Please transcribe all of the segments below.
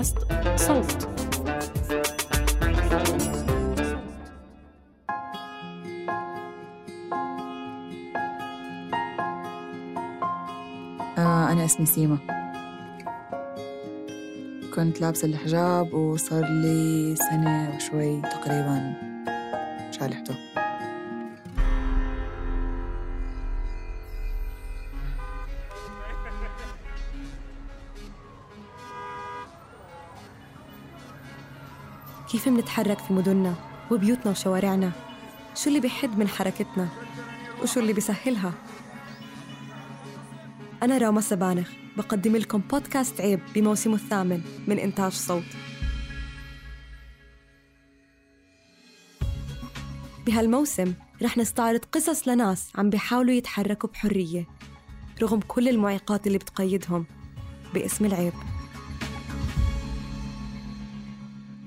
بودكاست صوت. آه أنا اسمي سيما. كنت لابسة الحجاب وصار لي سنة وشوي تقريبا شالحته كيف منتحرك في مدننا وبيوتنا وشوارعنا؟ شو اللي بيحد من حركتنا؟ وشو اللي بيسهلها؟ أنا راما سبانخ بقدم لكم بودكاست عيب بموسمه الثامن من إنتاج صوت. بهالموسم رح نستعرض قصص لناس عم بيحاولوا يتحركوا بحرية رغم كل المعيقات اللي بتقيدهم باسم العيب.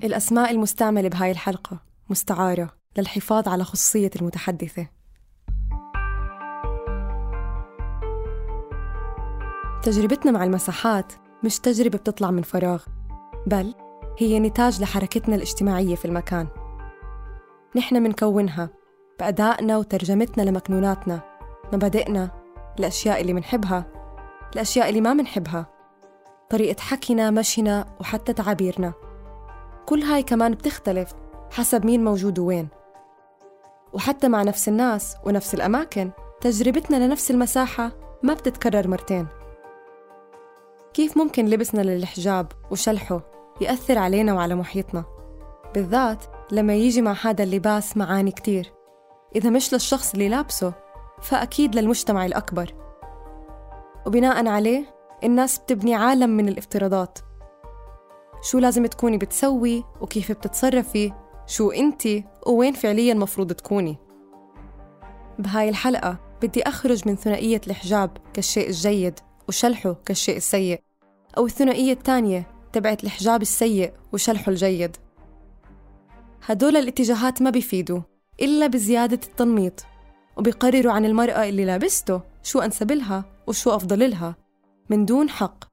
الأسماء المستعملة بهاي الحلقة مستعارة للحفاظ على خصوصية المتحدثة. تجربتنا مع المساحات مش تجربة بتطلع من فراغ بل هي نتاج لحركتنا الاجتماعية في المكان. نحن منكونها بأدائنا وترجمتنا لمكنوناتنا مبادئنا الأشياء اللي منحبها الأشياء اللي ما منحبها طريقة حكينا مشينا وحتى تعابيرنا. كل هاي كمان بتختلف حسب مين موجود وين وحتى مع نفس الناس ونفس الأماكن تجربتنا لنفس المساحة ما بتتكرر مرتين. كيف ممكن لبسنا للحجاب وشلحه يأثر علينا وعلى محيطنا؟ بالذات لما يجي مع هذا اللباس معاني كتير. إذا مش للشخص اللي لابسه فأكيد للمجتمع الأكبر. وبناء عليه الناس بتبني عالم من الافتراضات. شو لازم تكوني بتسوي وكيف بتتصرفي شو انتي ووين فعليا مفروض تكوني. بهاي الحلقة بدي أخرج من ثنائية الحجاب كالشيء الجيد وشلحه كالشيء السيء أو الثنائية الثانية تبعت الحجاب السيء وشلحه الجيد. هدول الاتجاهات ما بيفيدوا إلا بزيادة التنميط وبيقرروا عن المرأة اللي لابسته شو أنسب لها وشو أفضل لها من دون حق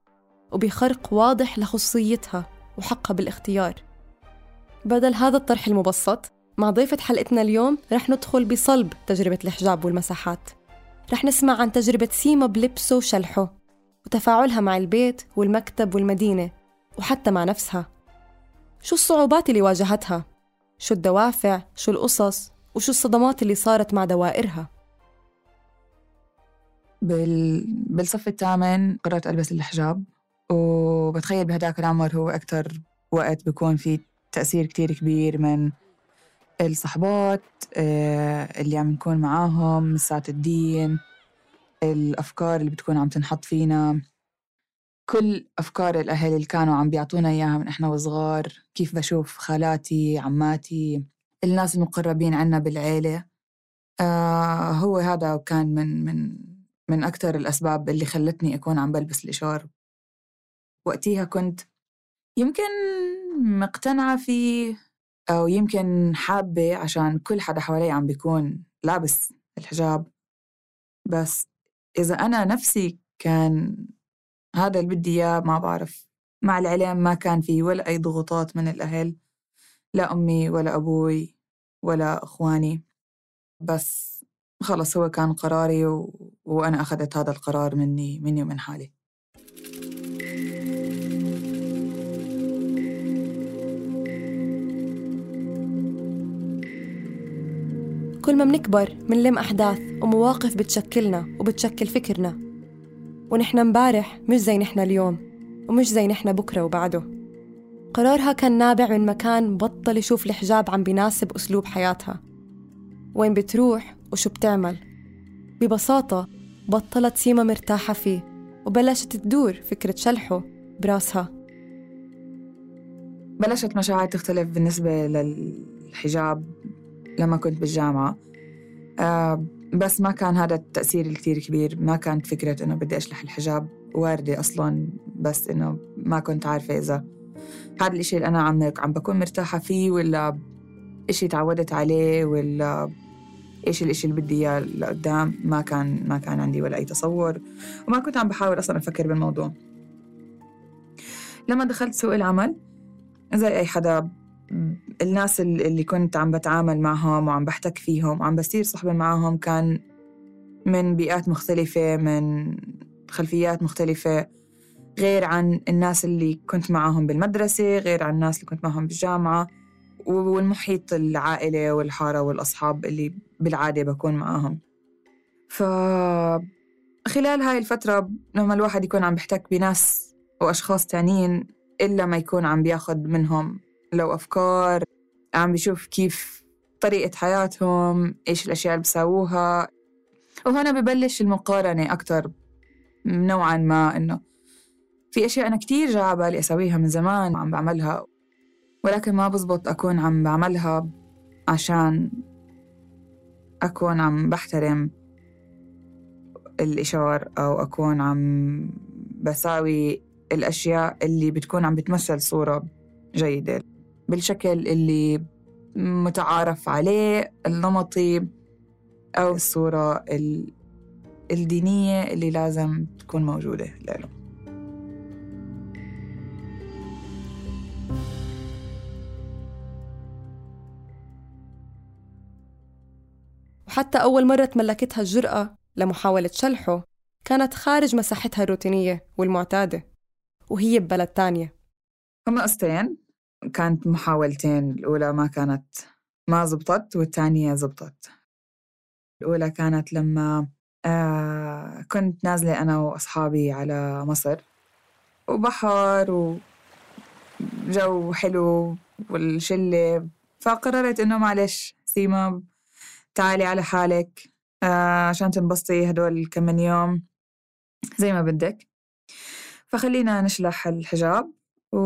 وبخرق واضح لخصوصيتها وحقها بالاختيار بدل هذا الطرح المبسط مع ضيفة حلقتنا اليوم رح ندخل بصلب تجربة الحجاب والمساحات رح نسمع عن تجربة سيما بلبسه وشلحه وتفاعلها مع البيت والمكتب والمدينة وحتى مع نفسها شو الصعوبات اللي واجهتها؟ شو الدوافع؟ شو القصص؟ وشو الصدمات اللي صارت مع دوائرها؟ بال... بالصف الثامن قررت ألبس الحجاب وبتخيل بهداك العمر هو أكتر وقت بيكون في تأثير كتير كبير من الصحبات آه، اللي عم نكون معاهم ساعة الدين الأفكار اللي بتكون عم تنحط فينا. كل أفكار الأهل اللي كانوا عم بيعطونا إياها من إحنا وصغار كيف بشوف خالاتي عماتي الناس المقربين عنا بالعيلة آه هو هذا كان من من من أكثر الأسباب اللي خلتني أكون عم بلبس الإشار وقتيها كنت يمكن مقتنعة فيه أو يمكن حابة عشان كل حدا حوالي عم بيكون لابس الحجاب. بس إذا أنا نفسي كان هذا اللي بدي إياه ما بعرف. مع العلم ما كان في ولا أي ضغوطات من الأهل لا أمي ولا أبوي ولا أخواني. بس خلص هو كان قراري و... وأنا أخذت هذا القرار مني مني ومن حالي. كل ما منكبر منلم أحداث ومواقف بتشكلنا وبتشكل فكرنا. ونحن مبارح مش زي نحن اليوم ومش زي نحن بكرة وبعده. قرارها كان نابع من مكان بطل يشوف الحجاب عم بيناسب أسلوب حياتها. وين بتروح وشو بتعمل؟ ببساطة بطلت سيما مرتاحة فيه وبلشت تدور فكرة شلحه براسها. بلشت مشاعر تختلف بالنسبة للحجاب. لما كنت بالجامعة. آه بس ما كان هذا التأثير الكتير كبير. ما كانت فكرة إنه بدي أشلح الحجاب واردة أصلا بس إنه ما كنت عارفة إذا هذا الإشي اللي أنا عم عم بكون مرتاحة فيه ولا إشي تعودت عليه ولا إيش الإشي اللي بدي إياه لقدام. ما كان ما كان عندي ولا أي تصور وما كنت عم بحاول أصلا أفكر بالموضوع. لما دخلت سوق العمل زي أي حدا الناس اللي كنت عم بتعامل معهم وعم بحتك فيهم وعم بصير صحبة معهم كان من بيئات مختلفة من خلفيات مختلفة غير عن الناس اللي كنت معهم بالمدرسة غير عن الناس اللي كنت معهم بالجامعة والمحيط العائلة والحارة والأصحاب اللي بالعادة بكون معاهم ف خلال هاي الفترة لما الواحد يكون عم بيحتك بناس وأشخاص تانيين إلا ما يكون عم بياخد منهم لو أفكار عم بيشوف كيف طريقة حياتهم إيش الأشياء اللي بيساووها. وهنا ببلش المقارنة أكتر نوعا ما إنه في أشياء أنا كتير جا على بالي أسويها من زمان وعم بعملها ولكن ما بزبط أكون عم بعملها عشان أكون عم بحترم الإشار أو أكون عم بساوي الأشياء اللي بتكون عم بتمثل صورة جيدة. بالشكل اللي متعارف عليه النمطي أو الصورة الدينية اللي لازم تكون موجودة له وحتى أول مرة تملكتها الجرأة لمحاولة شلحه كانت خارج مساحتها الروتينية والمعتادة وهي ببلد تانية. هم قصتين. كانت محاولتين الأولى ما كانت ما زبطت والثانية زبطت. الأولى كانت لما آه كنت نازلة أنا وأصحابي على مصر وبحر وجو حلو والشلة فقررت إنه معلش سيما تعالي على حالك آه عشان تنبسطي هدول كم من يوم زي ما بدك. فخلينا نشلح الحجاب و...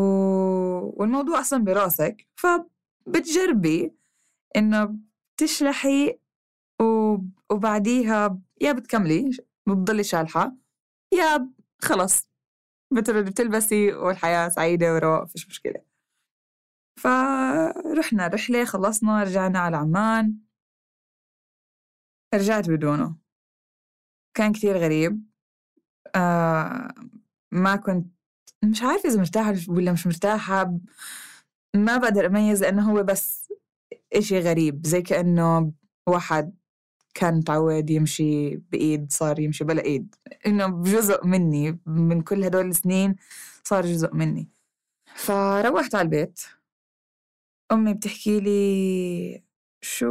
والموضوع أصلا براسك فبتجربي إنه تشلحي و... وبعديها يا بتكملي بتضلي شالحة يا خلص بتلبسي والحياة سعيدة ورواق فيش مشكلة. فرحنا رحلة خلصنا رجعنا على عمان. رجعت بدونه. كان كتير غريب. آه ما كنت مش عارفة إذا مرتاحة ولا مش مرتاحة ما بقدر أميز لأنه هو بس إشي غريب زي كأنه واحد كان متعود يمشي بإيد صار يمشي بلا إيد إنه جزء مني من كل هدول السنين صار جزء مني. فروحت على البيت أمي بتحكي لي شو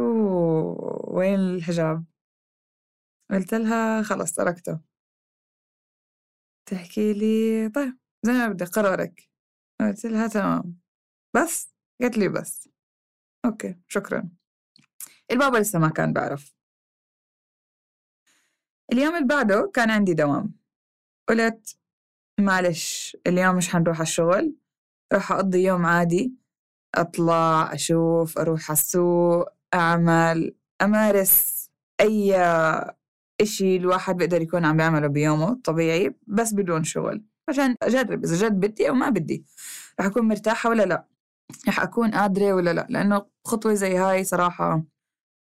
وين الحجاب؟ قلت لها خلص تركته. تحكي لي طيب. زي ما بدي قرارك. قلت لها تمام. بس؟ قالت لي بس. أوكي شكرا. البابا لسه ما كان بعرف اليوم اللي بعده كان عندي دوام. قلت معلش اليوم مش حنروح على الشغل. راح أقضي يوم عادي. أطلع أشوف أروح على السوق أعمل أمارس أي إشي الواحد بيقدر يكون عم بيعمله بيومه طبيعي بس بدون شغل. عشان أجرب إذا جد بدي أو ما بدي رح أكون مرتاحة ولا لا؟ رح أكون قادرة ولا لا؟ لأنه خطوة زي هاي صراحة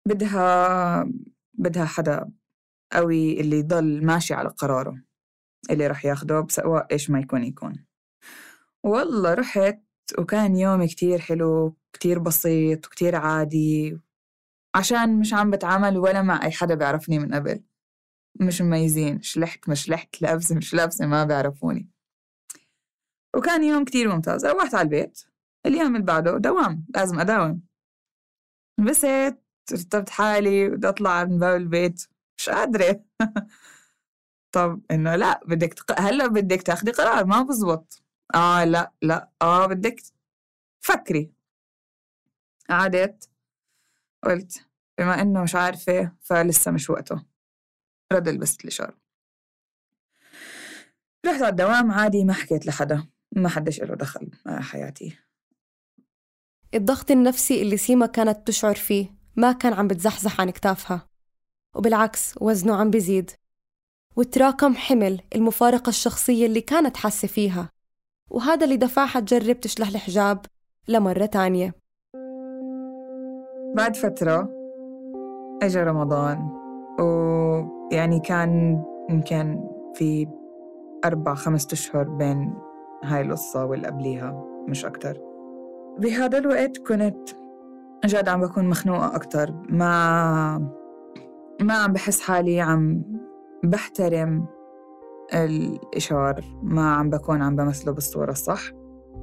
بدها بدها حدا قوي اللي يضل ماشي على قراره اللي رح ياخده سواء إيش ما يكون يكون. والله رحت وكان يومي كتير حلو كتير بسيط وكتير عادي عشان مش عم بتعامل ولا مع أي حدا بيعرفني من قبل. مش مميزين شلحت مش لحت لابسة مش لابسة ما بيعرفوني. وكان يوم كتير ممتاز. روحت على البيت. اليوم اللي بعده دوام لازم أداوم. لبست رتبت حالي بدي أطلع من باب البيت. مش قادرة. طب إنه لا بدك تق... هلأ بدك تاخدي قرار ما بزبط. آه لا لا آه بدك فكري قعدت. قلت بما إنه مش عارفة فلسه مش وقته. رد لبست الإشارة رحت على الدوام عادي ما حكيت لحدا. ما حدش له دخل حياتي. الضغط النفسي اللي سيما كانت تشعر فيه ما كان عم بتزحزح عن كتافها وبالعكس وزنه عم بيزيد. وتراكم حمل المفارقة الشخصية اللي كانت حاسة فيها وهذا اللي دفعها تجرب تشلح الحجاب لمرة تانية. بعد فترة اجى رمضان ويعني كان يمكن في أربع خمسة أشهر بين هاي القصة واللي قبليها مش أكتر. بهذا الوقت كنت جد عم بكون مخنوقة أكتر. ما ما عم بحس حالي عم بحترم الإشار ما عم بكون عم بمثله بالصورة الصح.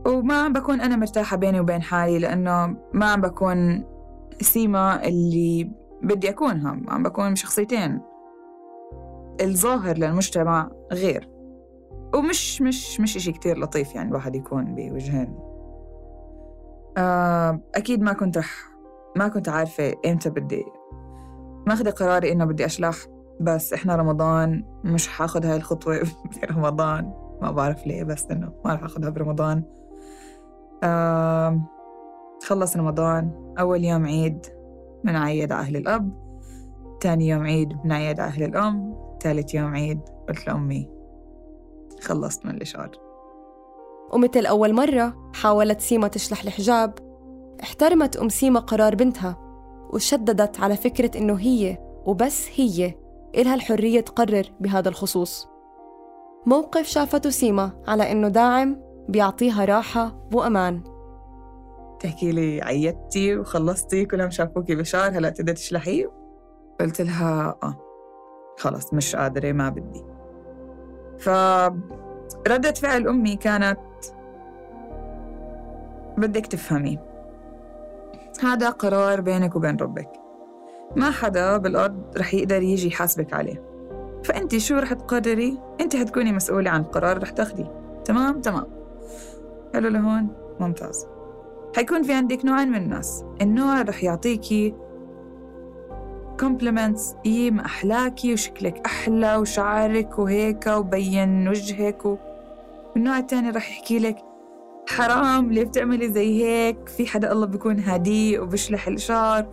وما عم بكون أنا مرتاحة بيني وبين حالي لأنه ما عم بكون سيما اللي بدي أكونها. عم بكون شخصيتين. الظاهر للمجتمع غير. ومش مش مش إشي كتير لطيف يعني الواحد يكون بوجهين. آه، أكيد ما كنت رح ما كنت عارفة إمتى بدي ماخذة قراري إنه بدي أشلح بس إحنا رمضان مش حاخد هاي الخطوة برمضان ما بعرف ليه بس إنه ما رح أخذها برمضان. آه خلص رمضان أول يوم عيد بنعيد على أهل الأب تاني يوم عيد بنعيد على أهل الأم ثالث يوم عيد قلت لأمي خلصت من الإشعار. ومثل أول مرة حاولت سيما تشلح الحجاب احترمت أم سيما قرار بنتها وشددت على فكرة إنه هي وبس هي إلها الحرية تقرر بهذا الخصوص. موقف شافته سيما على إنه داعم بيعطيها راحة وأمان. تحكي لي عيدتي وخلصتي كلهم شافوكي بشار هلا تقدري تشلحيه؟ قلت لها آه. خلص مش قادرة ما بدي. فردة فعل أمي كانت بدك تفهمي. هذا قرار بينك وبين ربك. ما حدا بالأرض رح يقدر يجي يحاسبك عليه. فأنت شو رح تقرري؟ أنت حتكوني مسؤولة عن القرار رح تاخديه. تمام؟ تمام. حلو لهون ممتاز. حيكون في عندك نوعين من الناس. النوع رح يعطيكي كومبلمنتس ما أحلاكي وشكلك أحلى وشعرك وهيك وبين وجهك و... والنوع الثاني رح يحكي لك حرام ليه بتعملي زي هيك؟ في حدا الله بيكون هادي وبشلح الشعر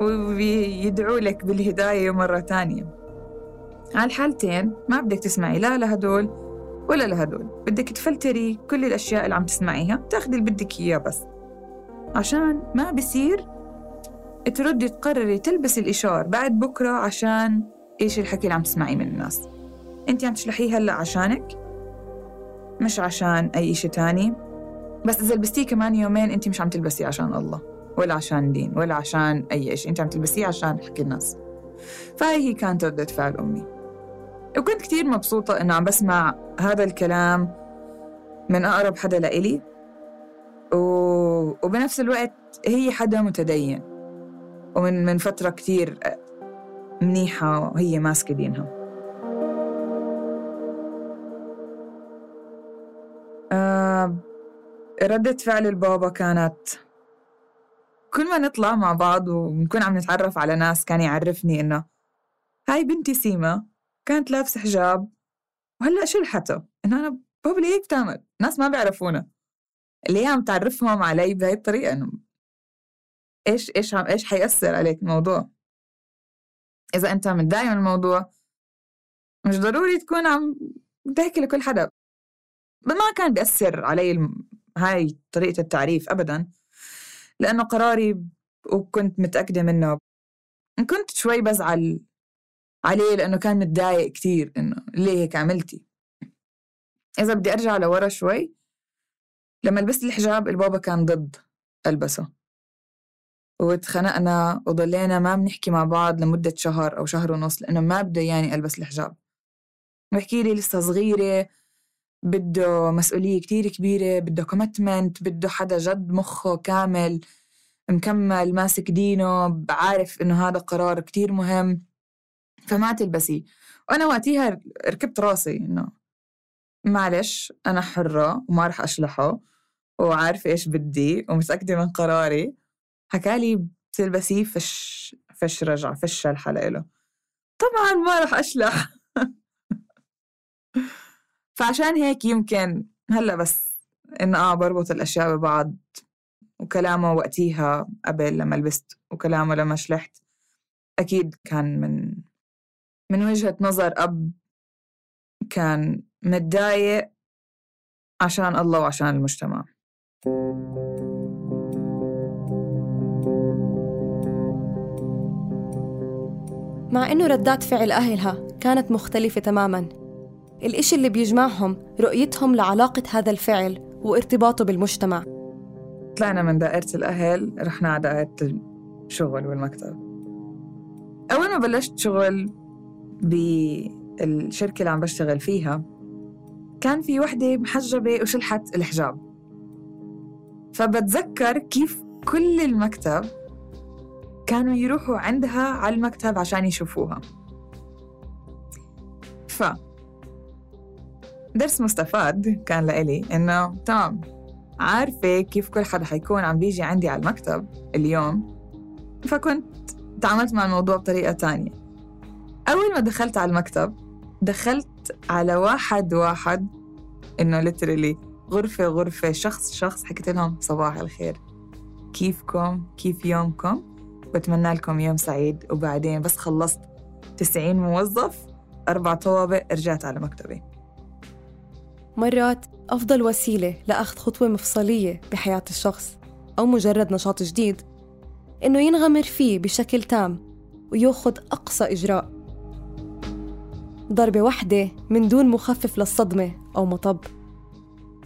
ويدعو لك بالهداية مرة تانية. على الحالتين ما بدك تسمعي لا لهدول ولا لهدول. بدك تفلتري كل الأشياء اللي عم تسمعيها تاخدي اللي بدك إياه بس. عشان ما بصير تردي تقرري تلبسي الإشار بعد بكرة عشان إيش الحكي اللي عم تسمعيه من الناس. أنت عم تشلحيه هلأ عشانك مش عشان أي إشي تاني. بس إذا لبستيه كمان يومين أنت مش عم تلبسيه عشان الله ولا عشان دين ولا عشان أي شيء أنت عم تلبسيه عشان حكي الناس. فهي هي كانت ردة فعل أمي. وكنت كتير مبسوطة إنه عم بسمع هذا الكلام من أقرب حدا لإلي. و... وبنفس الوقت هي حدا متدين. ومن من فترة كتير منيحة وهي ماسكة دينها. آه ردة فعل البابا كانت كل ما نطلع مع بعض ونكون عم نتعرف على ناس كان يعرفني إنه هاي بنتي سيما كانت لابسة حجاب وهلأ شلحته إنه أنا بابا ليه هيك بتعمل؟ ناس ما بيعرفونا. اللي هي عم تعرفهم علي بهاي الطريقة إنه إيش إيش عم إيش حيأثر عليك الموضوع؟ إذا أنت متضايق من الموضوع مش ضروري تكون عم تحكي لكل حدا. ما كان بيأثر علي. هاي طريقة التعريف أبدا لأنه قراري وكنت متأكدة منه. كنت شوي بزعل عليه لأنه كان متضايق كتير إنه ليه هيك عملتي. إذا بدي أرجع لورا شوي لما لبست الحجاب البابا كان ضد ألبسه. واتخنقنا وضلينا ما بنحكي مع بعض لمدة شهر أو شهر ونص لأنه ما بده يعني ألبس الحجاب. بحكي لي لسه صغيرة بده مسؤولية كتير كبيرة بده كوميتمنت بده حدا جد مخه كامل مكمل ماسك دينه بعارف إنه هذا قرار كتير مهم. فما تلبسي وأنا وقتها ركبت راسي إنه معلش أنا حرة وما رح أشلحه وعارفة إيش بدي ومتأكدة من قراري. حكالي بتلبسيه فش فش رجع فش الحلقة له. طبعا ما رح أشلح. فعشان هيك يمكن هلأ بس إنه آه بربط الأشياء ببعض وكلامه وقتيها قبل لما لبست وكلامه لما شلحت أكيد كان من من وجهة نظر أب كان متضايق عشان الله وعشان المجتمع. مع إنه ردات فعل أهلها كانت مختلفة تماماً. الإشي اللي بيجمعهم رؤيتهم لعلاقة هذا الفعل وارتباطه بالمجتمع. طلعنا من دائرة الأهل رحنا على دائرة الشغل والمكتب. أول ما بلشت شغل بالشركة اللي عم بشتغل فيها كان في وحدة محجبة وشلحت الحجاب. فبتذكر كيف كل المكتب كانوا يروحوا عندها على المكتب عشان يشوفوها. ف درس مستفاد كان لإلي إنه تمام عارفة كيف كل حدا حيكون عم بيجي عندي على المكتب اليوم؟ فكنت تعاملت مع الموضوع بطريقة تانية. أول ما دخلت على المكتب دخلت على واحد واحد إنه ليترلي غرفة غرفة شخص شخص حكيت لهم صباح الخير كيفكم؟ كيف يومكم؟ بتمنى لكم يوم سعيد. وبعدين بس خلصت 90 موظف أربع طوابق رجعت على مكتبي. مرات أفضل وسيلة لأخذ خطوة مفصلية بحياة الشخص أو مجرد نشاط جديد إنه ينغمر فيه بشكل تام ويأخذ أقصى إجراء. ضربة واحدة من دون مخفف للصدمة أو مطب.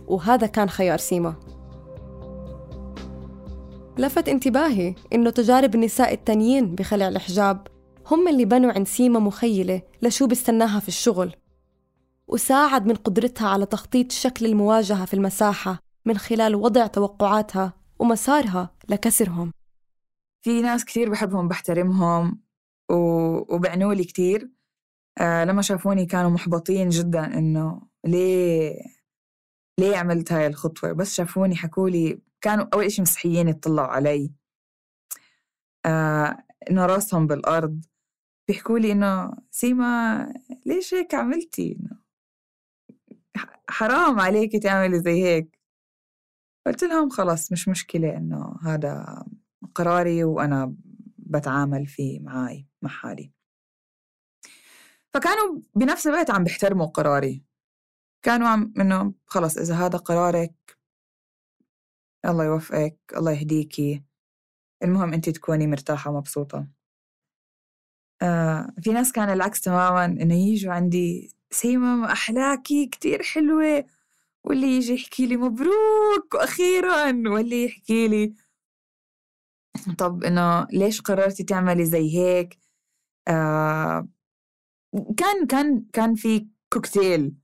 وهذا كان خيار سيما. لفت انتباهي إنه تجارب النساء التانيين بخلع الحجاب هم اللي بنوا عند سيما مخيلة لشو بستناها في الشغل. وساعد من قدرتها على تخطيط شكل المواجهة في المساحة من خلال وضع توقعاتها ومسارها لكسرهم. في ناس كثير بحبهم بحترمهم و... وبعنوا لي كثير آه لما شافوني كانوا محبطين جدا إنه ليه ليه عملت هاي الخطوة؟ بس شافوني حكوا لي كانوا أول إشي مستحيين يطلعوا علي. آه إنه راسهم بالأرض. بيحكوا لي إنه سيما ليش هيك عملتي؟ حرام عليكي تعملي زي هيك. قلت لهم خلص مش مشكلة إنه هذا قراري وأنا بتعامل فيه معاي مع حالي. فكانوا بنفس الوقت عم بيحترموا قراري. كانوا عم إنه خلص إذا هذا قرارك الله يوفقك الله يهديكي المهم أنت تكوني مرتاحة ومبسوطة. آه في ناس كان العكس تماما إنه يجوا عندي سيما أحلاكي كتير حلوة واللي يجي يحكي لي مبروك وأخيرا واللي يحكي لي طب إنه ليش قررتي تعملي زي هيك؟ آه كان كان كان في كوكتيل.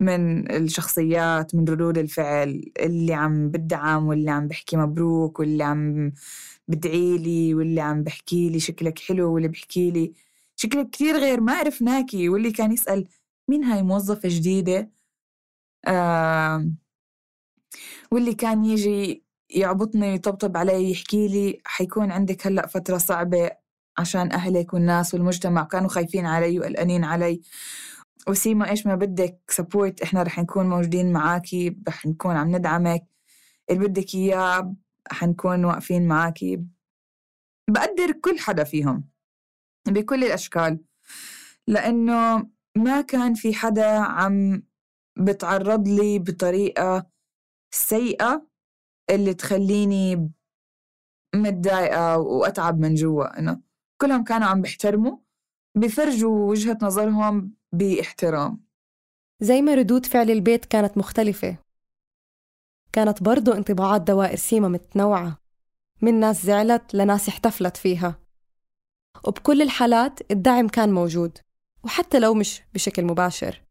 من الشخصيات من ردود الفعل اللي عم بدعم واللي عم بحكي مبروك واللي عم بدعي لي واللي عم بحكي لي شكلك حلو واللي بحكي لي شكلك كثير غير ما عرفناكي واللي كان يسأل مين هاي موظفة جديدة؟ آه واللي كان يجي يعبطني يطبطب علي يحكي لي حيكون عندك هلأ فترة صعبة عشان أهلك والناس والمجتمع كانوا خايفين علي وقلقانين علي. وسيما إيش ما بدك سبورت إحنا رح نكون موجودين معاكي رح نكون عم ندعمك. اللي بدك إياه حنكون واقفين معاكي. بقدر كل حدا فيهم بكل الأشكال. لأنه ما كان في حدا عم بتعرض لي بطريقة سيئة اللي تخليني متضايقة وأتعب من جوا. إنه كلهم كانوا عم بيحترموا بفرجوا وجهة نظرهم باحترام. زي ما ردود فعل البيت كانت مختلفة. كانت برضو انطباعات دوائر سيما متنوعة. من ناس زعلت لناس احتفلت فيها. وبكل الحالات الدعم كان موجود وحتى لو مش بشكل مباشر.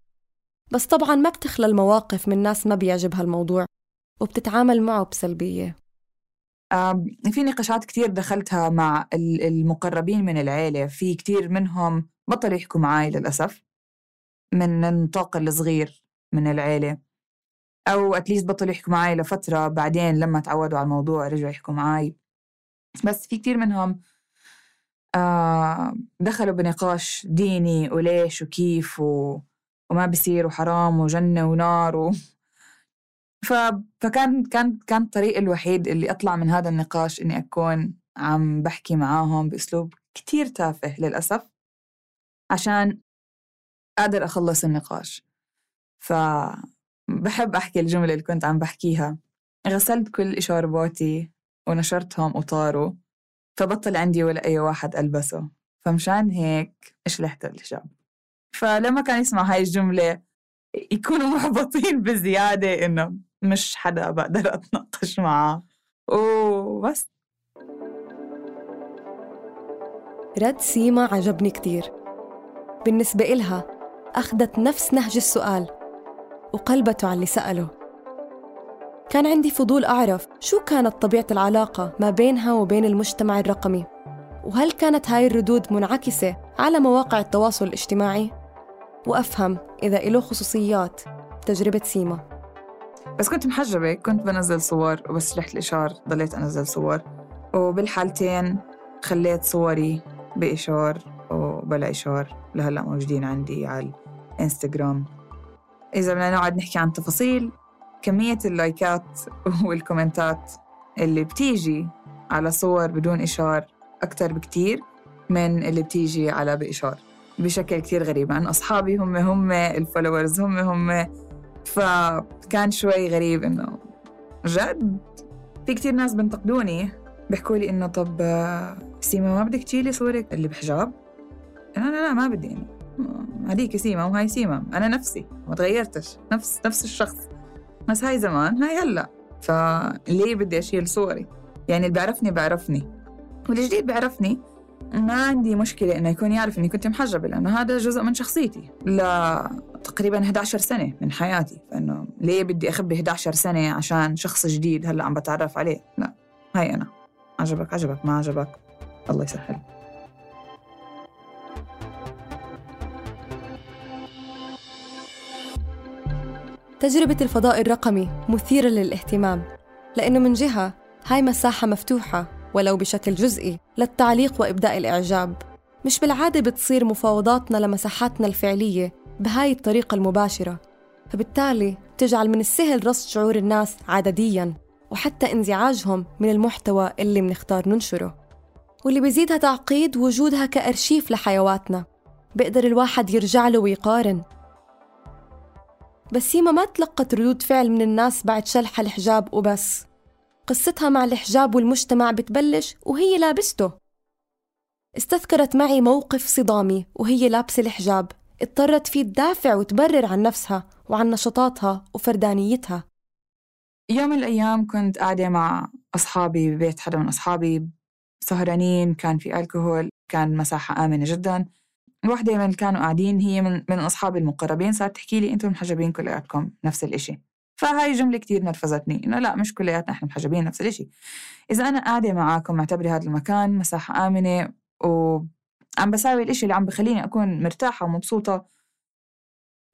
بس طبعا ما بتخلى المواقف من ناس ما بيعجبها الموضوع وبتتعامل معه بسلبية. في نقاشات كتير دخلتها مع المقربين من العيلة في كتير منهم بطلوا يحكوا معي للأسف. من النطاق الصغير من العيلة. أو أتليست بطلوا يحكوا معي لفترة بعدين لما تعودوا على الموضوع رجعوا يحكوا معي بس في كتير منهم آه دخلوا بنقاش ديني وليش وكيف و... وما بصير وحرام وجنة ونار و... ف... فكان كان كان الطريق الوحيد اللي أطلع من هذا النقاش إني أكون عم بحكي معاهم بأسلوب كتير تافه للأسف. عشان قادر أخلص النقاش. فبحب أحكي الجملة اللي كنت عم بحكيها. غسلت كل شارباتي ونشرتهم وطاروا فبطل عندي ولا أي واحد ألبسه. فمشان هيك اشلحت الحجاب. فلما كان يسمع هاي الجملة يكونوا محبطين بزيادة إنه مش حدا بقدر أتناقش معه. وبس. رد سيما عجبني كتير. بالنسبة إلها أخذت نفس نهج السؤال وقلبته على اللي سأله. كان عندي فضول أعرف شو كانت طبيعة العلاقة ما بينها وبين المجتمع الرقمي وهل كانت هاي الردود منعكسة على مواقع التواصل الاجتماعي؟ وأفهم إذا إله خصوصيات تجربة سيما. بس كنت محجبة كنت بنزل صور وبس رحت الإشار ضليت أنزل صور. وبالحالتين خليت صوري بإشار وبلا إشار لهلأ موجودين عندي على الانستغرام إذا بدنا نقعد نحكي عن تفاصيل كمية اللايكات والكومنتات اللي بتيجي على صور بدون إشار أكتر بكتير من اللي بتيجي على بإشار. بشكل كتير غريب عن أصحابي هم هم ال followers هم هم. فكان شوي غريب إنه جد في كتير ناس بنتقدوني بيحكوا لي إنه طب سيما ما بدك تشيلي صورك اللي بحجاب؟ أنا لا ما بدي يعني هذيك سيما وهاي سيما. أنا نفسي ما تغيرتش. نفس نفس الشخص. بس هاي زمان هاي هلا. فليه بدي أشيل صوري؟ يعني اللي بيعرفني بيعرفني. والجديد بيعرفني. ما عندي مشكلة إنه يكون يعرف إني كنت محجبة لأنه هذا جزء من شخصيتي. لتقريبا 11 سنة من حياتي. فإنه ليه بدي أخبي 11 سنة عشان شخص جديد هلا عم بتعرف عليه؟ لا هاي أنا. عجبك عجبك ما عجبك. الله يسهل. تجربة الفضاء الرقمي مثيرة للاهتمام لأنه من جهة هاي مساحة مفتوحة ولو بشكل جزئي للتعليق وإبداء الإعجاب. مش بالعادة بتصير مفاوضاتنا لمساحاتنا الفعلية بهاي الطريقة المباشرة فبالتالي تجعل من السهل رصد شعور الناس عددياً وحتى انزعاجهم من المحتوى اللي منختار ننشره. واللي بيزيدها تعقيد وجودها كأرشيف لحيواتنا بيقدر الواحد يرجع له ويقارن. بس سيما ما تلقت ردود فعل من الناس بعد شلح الحجاب وبس. قصتها مع الحجاب والمجتمع بتبلش وهي لابسته. استذكرت معي موقف صدامي وهي لابسة الحجاب. اضطرت فيه تدافع وتبرر عن نفسها وعن نشاطاتها وفردانيتها. يوم من الأيام كنت قاعدة مع أصحابي ببيت حدا من أصحابي سهرانين كان في الكحول كان مساحة آمنة جدا. واحدة من اللي كانوا قاعدين هي من من أصحابي المقربين. صارت تحكي لي أنتم محجبين كلياتكم نفس الإشي. فهاي جملة كتير نرفزتني. إنه لا مش كلياتنا إحنا محجبين نفس الإشي. إذا أنا قاعدة معاكم معتبري هذا المكان مساحة آمنة وعم بساوي الإشي اللي عم بخليني أكون مرتاحة ومبسوطة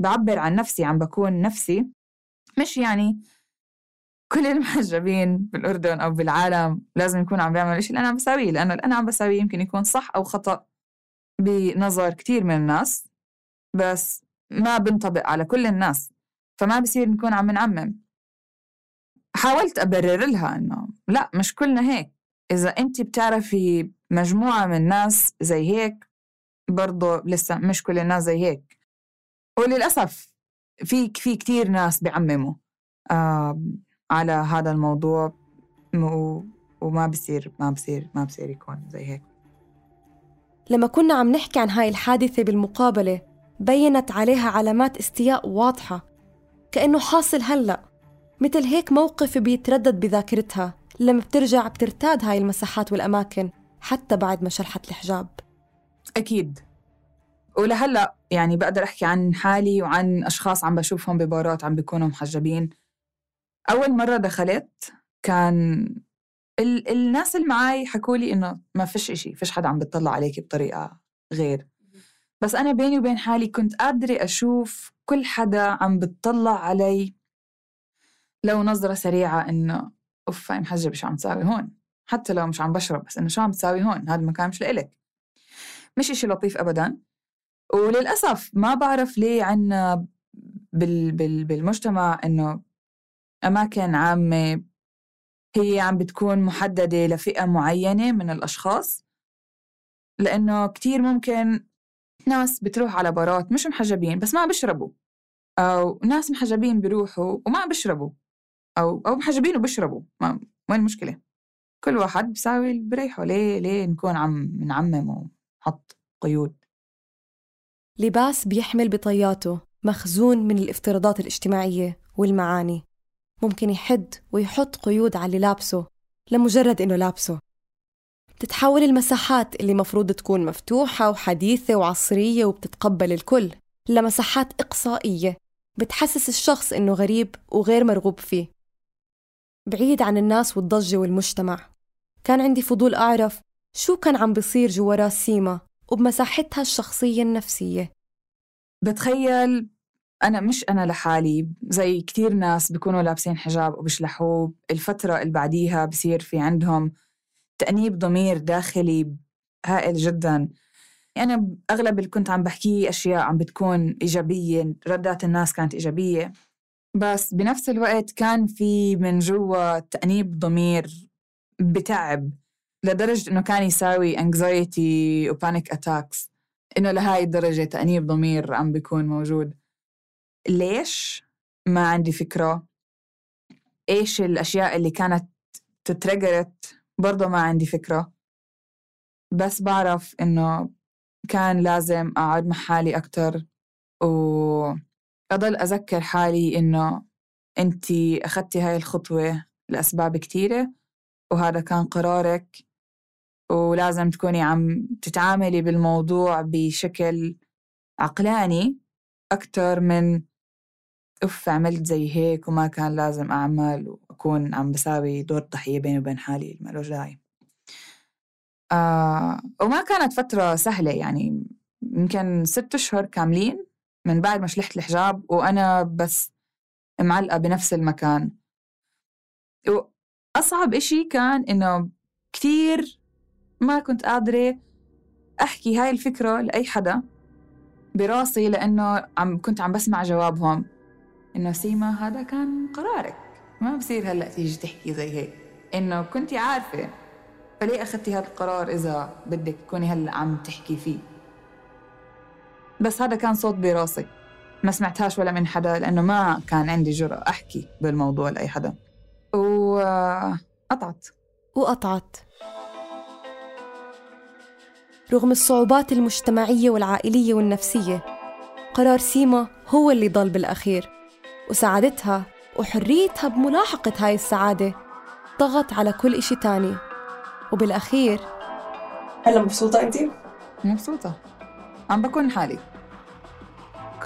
بعبر عن نفسي عم بكون نفسي. مش يعني كل المحجبين بالأردن أو بالعالم لازم يكون عم بيعملوا الإشي اللي أنا عم بساويه. لأنه اللي أنا عم بساويه يمكن يكون صح أو خطأ. بنظر كتير من الناس بس ما بنطبق على كل الناس فما بصير نكون عم نعمم. حاولت أبرر لها إنه لا مش كلنا هيك. إذا أنت بتعرفي مجموعة من الناس زي هيك برضه لسه مش كل الناس زي هيك. وللأسف في في كتير ناس بيعمموا آه على هذا الموضوع وما بصير ما بصير ما بصير يكون زي هيك. لما كنا عم نحكي عن هاي الحادثة بالمقابلة بينت عليها علامات استياء واضحة كأنه حاصل هلأ. مثل هيك موقف بيتردد بذاكرتها لما بترجع بترتاد هاي المساحات والأماكن حتى بعد ما شلحت الحجاب. أكيد. ولهلأ يعني بقدر أحكي عن حالي وعن أشخاص عم بشوفهم ببارات عم بيكونوا محجبين. أول مرة دخلت كان ال- الناس اللي معي حكوا لي إنه ما فيش إشي فيش حدا عم بيطلع عليك بطريقة غير. بس أنا بيني وبين حالي كنت قادرة أشوف كل حدا عم بتطلع علي لو نظرة سريعة إنه أوف هاي محجبة شو عم تساوي هون؟ حتى لو مش عم بشرب بس إنه شو عم تساوي هون؟ هذا المكان مش لإلك. مش إشي لطيف أبدا. وللأسف ما بعرف ليه عنا بال بال بالمجتمع إنه أماكن عامة هي عم بتكون محددة لفئة معينة من الأشخاص لأنه كتير ممكن ناس بتروح على بارات مش محجبين بس ما بيشربوا أو ناس محجبين بيروحوا وما بيشربوا أو أو محجبين وبيشربوا ما وين المشكلة؟ كل واحد بيساوي اللي بريحه ليه ليه نكون عم نعمم ونحط قيود لباس بيحمل بطياته مخزون من الافتراضات الاجتماعية والمعاني ممكن يحد ويحط قيود على اللي لابسه لمجرد إنه لابسه. تتحول المساحات اللي مفروض تكون مفتوحة وحديثة وعصرية وبتتقبل الكل لمساحات إقصائية بتحسس الشخص إنه غريب وغير مرغوب فيه. بعيد عن الناس والضجة والمجتمع. كان عندي فضول أعرف شو كان عم بيصير جوا رأس سيما وبمساحتها الشخصية النفسية. بتخيل أنا مش أنا لحالي زي كتير ناس بيكونوا لابسين حجاب وبيشلحوا الفترة اللي بعديها بصير في عندهم تأنيب ضمير داخلي هائل جدا. أنا أغلب اللي كنت عم بحكيه أشياء عم بتكون إيجابية ردات الناس كانت إيجابية. بس بنفس الوقت كان في من جوا تأنيب ضمير بتعب لدرجة إنه كان يساوي anxiety وبانيك أتاكس إنه لهاي الدرجة تأنيب ضمير عم بيكون موجود. ليش؟ ما عندي فكرة إيش الأشياء اللي كانت تترجرت برضه ما عندي فكرة بس بعرف إنه كان لازم أقعد مع حالي أكتر وأضل أذكر حالي إنه أنتي أخدتي هاي الخطوة لأسباب كتيرة وهذا كان قرارك ولازم تكوني عم تتعاملي بالموضوع بشكل عقلاني أكتر من أف عملت زي هيك وما كان لازم أعمل وأكون عم بساوي دور ضحية بيني وبين حالي ما داعي. آه وما كانت فترة سهلة يعني يمكن ست أشهر كاملين من بعد ما شلحت الحجاب وأنا بس معلقة بنفس المكان. وأصعب إشي كان إنه كتير ما كنت قادرة أحكي هاي الفكرة لأي حدا براسي لأنه عم كنت عم بسمع جوابهم. إنه سيما هذا كان قرارك. ما بصير هلأ تيجي تحكي زي هيك. إنه كنتي عارفة. فليه أخذتي هذا القرار إذا بدك تكوني هلأ عم تحكي فيه؟ بس هذا كان صوت براسي. ما سمعتهاش ولا من حدا لأنه ما كان عندي جرأة أحكي بالموضوع لأي حدا. وقطعت وقطعت. رغم الصعوبات المجتمعية والعائلية والنفسية قرار سيما هو اللي ضل بالأخير. وسعادتها وحريتها بملاحقة هاي السعادة ضغط على كل إشي تاني. وبالأخير هلا مبسوطة أنت؟ مبسوطة. عم بكون حالي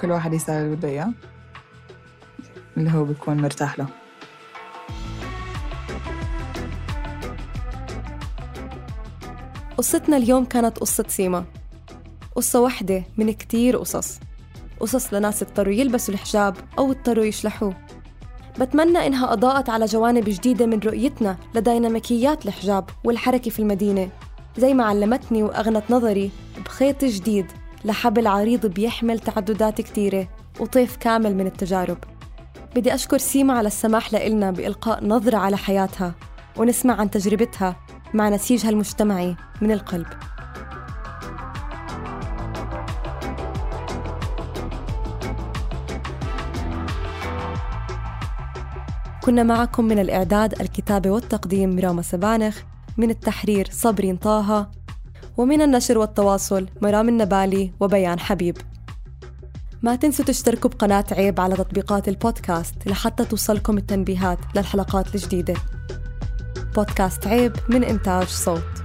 كل واحد يساوي اللي بده إياه اللي هو بيكون مرتاح له. قصتنا اليوم كانت قصة سيما. قصة واحدة من كتير قصص. قصص لناس اضطروا يلبسوا الحجاب أو اضطروا يشلحوه. بتمنى إنها أضاءت على جوانب جديدة من رؤيتنا لديناميكيات الحجاب والحركة في المدينة زي ما علمتني وأغنت نظري بخيط جديد لحبل عريض بيحمل تعددات كتيرة وطيف كامل من التجارب. بدي أشكر سيما على السماح لإلنا بإلقاء نظرة على حياتها ونسمع عن تجربتها مع نسيجها المجتمعي من القلب. كنا معكم من الإعداد الكتابة والتقديم راما سبانخ من التحرير صبرين طه ومن النشر والتواصل مرام النبالي وبيان حبيب. ما تنسوا تشتركوا بقناة عيب على تطبيقات البودكاست لحتى توصلكم التنبيهات للحلقات الجديدة. بودكاست عيب من إنتاج صوت.